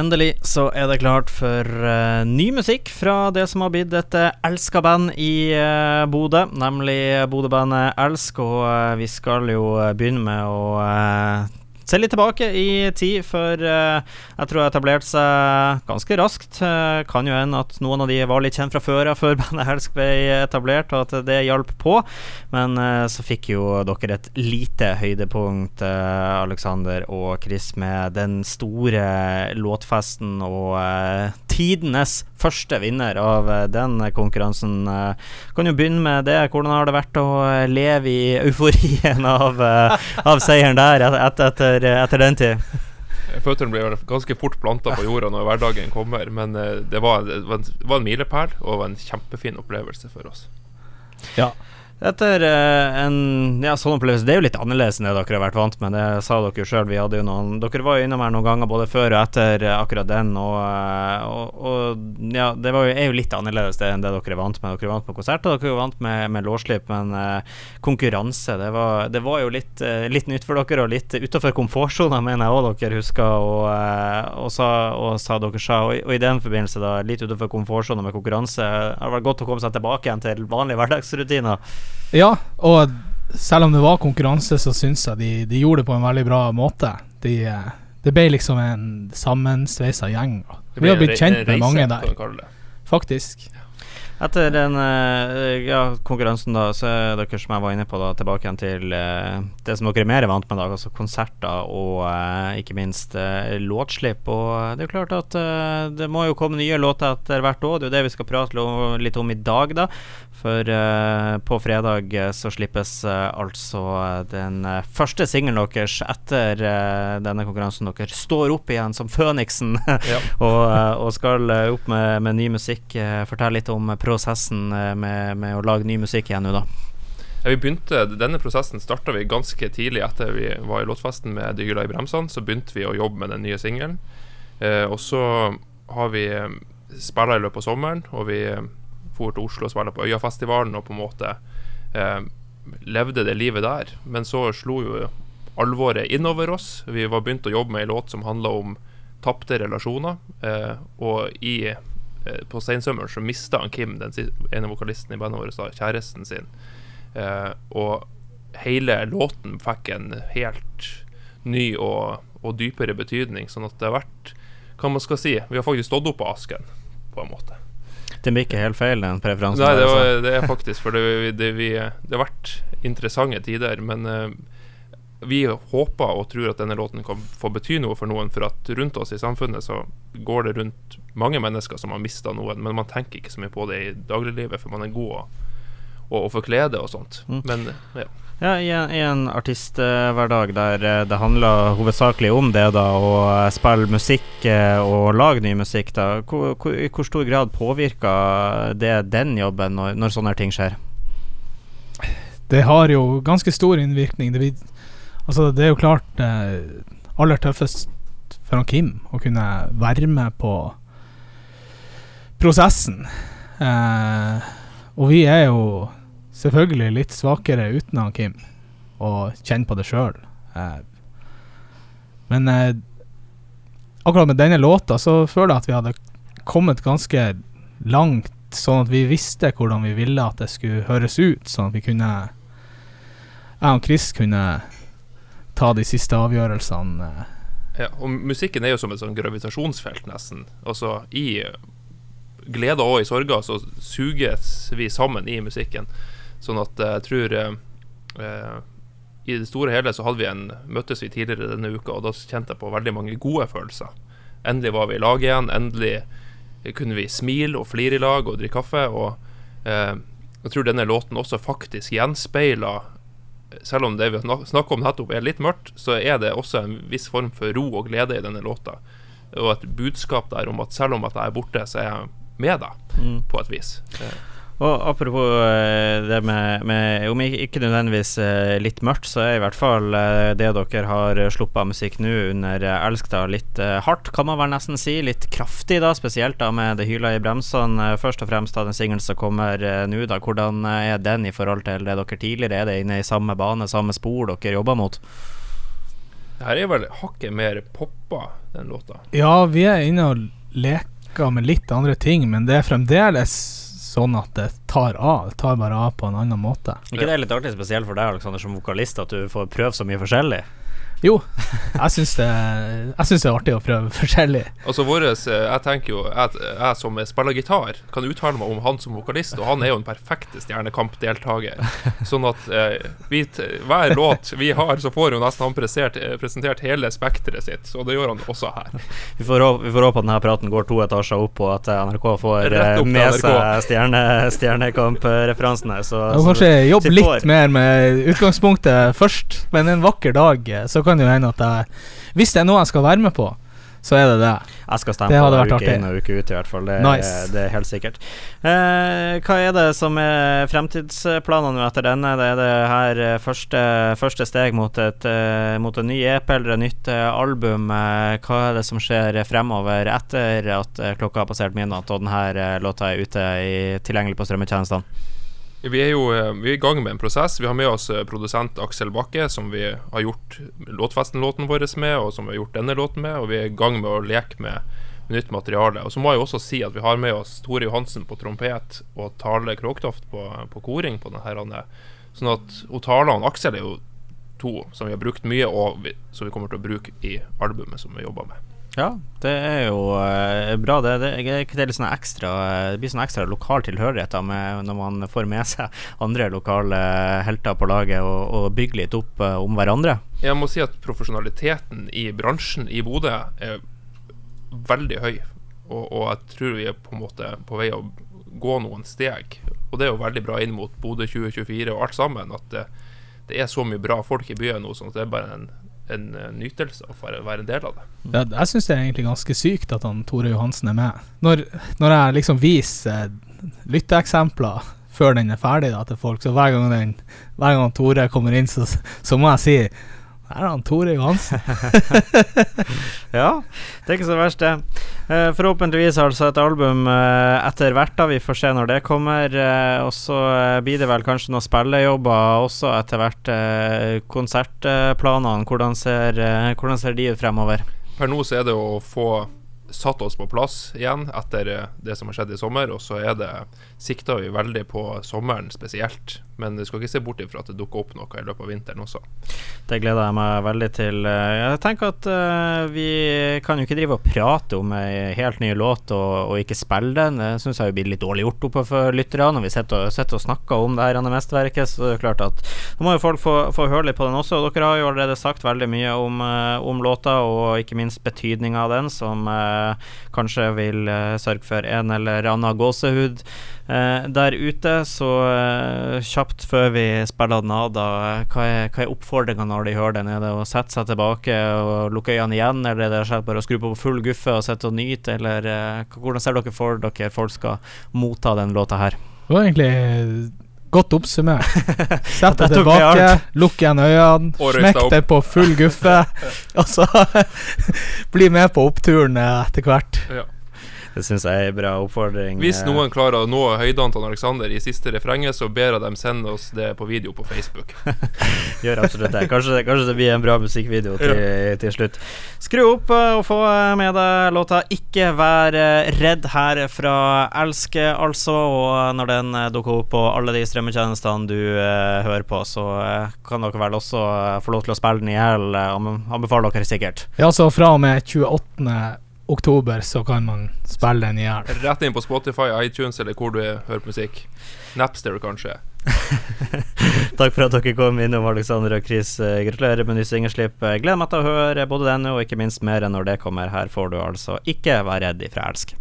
Endelig så er det klart for uh, ny musikk fra det som har blitt et uh, elska band i uh, Bodø, nemlig Bodø-bandet Elsk. Og uh, vi skal jo begynne med å se litt tilbake i tid, for jeg tror det etablerte seg ganske raskt. kan jo hende at noen av de var litt kjent fra før av, før bandet Helsk ble etablert, og at det hjalp på. Men så fikk jo dere et lite høydepunkt, Alexander og Chris, med den store låtfesten og tidenes første vinner av eh, den konkurransen. Eh, kan jo begynne med det. Hvordan har det vært å eh, leve i euforien av, av seieren der etter, etter, etter den tid? Føttene blir ganske fort planta på jorda når hverdagen kommer, men det var, det var en, en milepæl og en kjempefin opplevelse for oss. Ja, etter uh, en ja, sånn opplevelse Det er jo litt annerledes enn det dere har vært vant med. Det sa dere jo sjøl. Dere var jo innom her noen ganger både før og etter akkurat den. Og, eh, og, og ja, det jo, er jo litt annerledes det enn det dere er vant med. Dere er vant med konserter, dere er vant med, med lårslipp, men uh, konkurranse det var, det var, jo litt, uh, litt nytt for dere, og litt utafor komfortsona, mener jeg òg dere husker, og, og, sa, og sa dere sa. Og, og, i den forbindelse, da, litt utafor komfortsona med konkurranse, har det vært godt å komme seg tilbake igjen til vanlige hverdagsrutiner. Ja, og selv om det var konkurranse, så syns jeg de, de, gjorde det på en veldig bra måte. De, eh, det ble liksom en sammensveisa gjeng. Vi har blitt kjent med mange der. Faktisk. Etter den uh, ja, konkurransen, da, så er dere som jeg var inne på, da, tilbake igjen til uh, det som dere er mer vant med, da, altså konserter og uh, ikke minst låtslipp. Og det er jo klart at det må jo komme nye låter etter hvert år. Det er jo det vi skal prate litt om i dag, da. For på fredag så slippes altså den første singelen deres etter denne konkurransen. Dere står opp igjen som Føniksen ja. og, og, skal opp med, med ny musikk. Fortell litt om prosessen eh, med, med å lage ny musikk igjen nå, da? Ja, vi begynte, Denne prosessen starta vi ganske tidlig etter vi var i låtfesten med De hyla i bremsene. Så begynte vi å jobbe med den nye singelen. Eh, og så har vi eh, spilla i løpet av sommeren, og vi eh, for til Oslo og spilte på Øyafestivalen og på en måte eh, levde det livet der. Men så slo jo alvoret innover oss. Vi var begynt å jobbe med ei låt som handla om tapte relasjoner. Eh, og i Eh, på seinsommeren så mista han Kim, den ene vokalisten i bandet vårt, kjæresten sin. Eh, og hele låten fikk en helt ny og, og, dypere betydning. Sånn at det har vært Hva man skal si Vi har faktisk stått opp av asken, på en måte. Det blir ikke helt feil, den preferansen? Nei, det, var, altså. det er faktisk For det, det, vi, det, har vært interessante tider. Men uh, vi håper og tror at denne låten kan få bety noe for noen. For at rundt oss i samfunnet så går det rundt mange mennesker som har mista noen, men man tenker ikke så mye på det i dagliglivet, for man er god å, å, å forklede og sånt. Mm. Men ja. Ja, i en, i en artisthverdag der eh, det handler hovedsakelig om det, da, å spille musikk eh, og lage ny musikk, da. I hvor stor grad påvirker det den jobben når, når sånne ting skjer? Det har jo ganske stor innvirkning. Det Altså, det er jo klart eh, aller tøffest for han Kim å kunne være med på prosessen. Eh, og vi er jo selvfølgelig litt svakere uten han Kim, og kjenne på det sjøl. Eh, men eh, akkurat med denne låta så føler jeg at vi hadde kommet ganske langt, sånn at vi visste hvordan vi ville at det skulle høres ut, sånn at vi kunne Jeg og Chris kunne ta de siste avgjørelsene. Ja, og musikken er jo som et sånn gravitasjonsfelt, nesten. Altså i gleder og i sorger så suges vi sammen i musikken. Sånn at jeg tror eh, I det store og hele så hadde vi en møttes vi tidligere denne uka, og da kjente jeg på veldig mange gode følelser. Endelig var vi i lag igjen. Endelig kunne vi smile og flire i lag og drikke kaffe. Og eh, jeg tror denne låten også faktisk gjenspeiler selv om det vi snakker om nettopp er litt mørkt, så er det også en viss form for ro og glede i denne låta. Og et budskap der om at selv om at jeg er borte, så er jeg med deg, mm. på et vis. Og apropos eh, det med, med, Om ikke nødvendigvis eh, litt mørkt, så er i hvert fall eh, det dere har sluppet av musikk nå under Elskdal litt hardt, kan man vel nesten si. Litt kraftig, da, spesielt da med Det hyler i bremsene. Først og fremst da den singelen som kommer nå, da. Hvordan er den i forhold til det dere tidligere er det inne i samme bane, samme spor dere jobber mot? Det her er vel hakket mer poppa, den låta. Ja, vi er inne og leker med litt andre ting, men det er fremdeles sånn at det tar av. Det tar bare av på en annen måte. ikke det er litt artig spesielt for deg, Alexander, som vokalist, at du får prøve så mye forskjellig? Jo, jeg syns det, det er artig å prøve forskjellig. Altså våres, eh, Jeg tenker jo at jeg som spiller gitar, kan uttale meg om han som vokalist, og han er jo den perfekte Stjernekamp-deltaker. Sånn at eh, vi, hver låt vi har, så får jo nesten han presert, eh, presentert hele spekteret sitt. Så det gjør han også her. Vi får håpe, vi får håpe at denne praten går to etasjer opp, og at eh, NRK får med NRK. seg stjerne, Stjernekamp-referansene. Så, så kanskje jobbe litt mer med utgangspunktet først, men en vakker dag så kan det jo hende at jeg Hvis det er noe jeg skal være med på, så er det det. Jeg skal stemme på det uke inn og uke ut, i hvert fall. Det, Nice. er, det er helt sikkert. Eh, hva er det som er fremtidsplanene etter denne? Det er det her eh, første, første steg mot, et, eh, mot en ny EP eller et nytt eh, album. Hva er det som skjer fremover etter at klokka har passert midnatt og denne låta er ute i, tilgjengelig på strømmetjenestene? Vi er jo eh, vi er i gang med en prosess. Vi har med oss eh, produsent Aksel Bakke, som vi har gjort Låtfesten-låten vår med, og som vi har gjort denne låten med. Og vi er i gang med å leke med nytt materiale. Og så må jeg jo også si at vi har med oss Tore Johansen på trompet og Tale Kråktoft på, på koring på denne. Sånn at og Tale og Aksel er jo to som vi har brukt mye, og vi, som vi kommer til å bruke i albumet som vi jobber med. Ja, det er jo uh, bra. Det, det, det sånn ekstra eh, Det blir sånn ekstra lokal tilhørighet da, med, når man får med seg andre lokale helter på laget og, og bygger litt opp uh, om hverandre. Jeg må si at profesjonaliteten i bransjen i Bodø er veldig høy. Og, og jeg tror vi er på en måte på vei å gå noen steg. Og det er jo veldig bra inn mot Bodø 2024 og alt sammen. At det er så mye bra folk i byen nå, sånn at det er bare en, en eh, nytelse å være en del av det. Ja, jeg syns det er egentlig ganske sykt at han Tore Johansen er med. Når, når jeg liksom viser eh, lytteeksempler før den er ferdig da, til folk, så hver gang, den, hver gang Tore kommer inn, så, så må jeg si Der er han Tore Johansen. Ja, det er ikke så verst, det. Eh, forhåpentligvis altså et album eh, etter hvert, da. Vi får se når det kommer. Eh, og så blir det vel kanskje noen spillejobber også etter hvert. Konsertplanene, hvordan, ser, hvordan ser de ut fremover? Per nå så er det å få satt oss på plass igjen etter eh, det som har skjedd i sommer. Og så er det sikta vi veldig på sommeren spesielt. Men du skal ikke se bort ifra at det dukker opp noe i løpet av vinteren også. Det gleder jeg meg veldig til. Eh, Jeg tenker at uh, vi kan jo ikke drive og prate om ei helt ny låt og, og ikke spille den. Det syns jeg blir litt dårlig gjort oppe for lytterne når vi sitter og, sitter og snakker om det her mesterverket. Så det er klart at da må jo folk få, få høre litt på den også. Og dere har jo allerede sagt veldig mye om, om låta, og ikke minst betydninga av den, som eh, kanskje vil eh, sørge for en eller annen gåsehud eh, der ute. Så eh, kjapt før vi spiller den av, hva er, hva er oppfordringa når de hører den? Er det å sette seg tilbake og lukke øynene igjen, eller er det bare å skru på full guffe og sitte og nyte, eller hvordan ser dere for dere folk skal motta den låta her? Det var egentlig godt oppsummert. Sett deg tilbake, lukk igjen øynene, smekk deg på full guffe, og så bli med på oppturen eh, etter hvert. Ja. Det syns jeg er en bra oppfordring. Hvis eh. noen klarer å nå høydene til Alexander i siste refrenget, så ber jeg dem sende oss det på video på Facebook. Gjør absolutt det. Kanskje, kanskje det blir en bra musikkvideo til, til slutt. Skru opp eh, og få med deg låta 'Ikke vær eh, redd' her fra Elske, altså. Og når den eh, dukker opp på alle de strømmetjenestene du eh, hører på, så eh, kan dere vel også eh, få lov til å spille den i hjel. eh, Anbefaler dere sikkert. Ja, så fra og med 28. oktober så kan man spille den i hjel. Rett inn på Spotify, iTunes eller hvor du er, hører musikk. Napster, kanskje. Takk for at dere kom innom, Alexander og Chris. Eh, Gratulerer med ny singelslipp. Eh, Gleder meg til å høre både denne og ikke minst mer når det kommer. Her får du altså 'Ikke vær redd' ifra Elsk.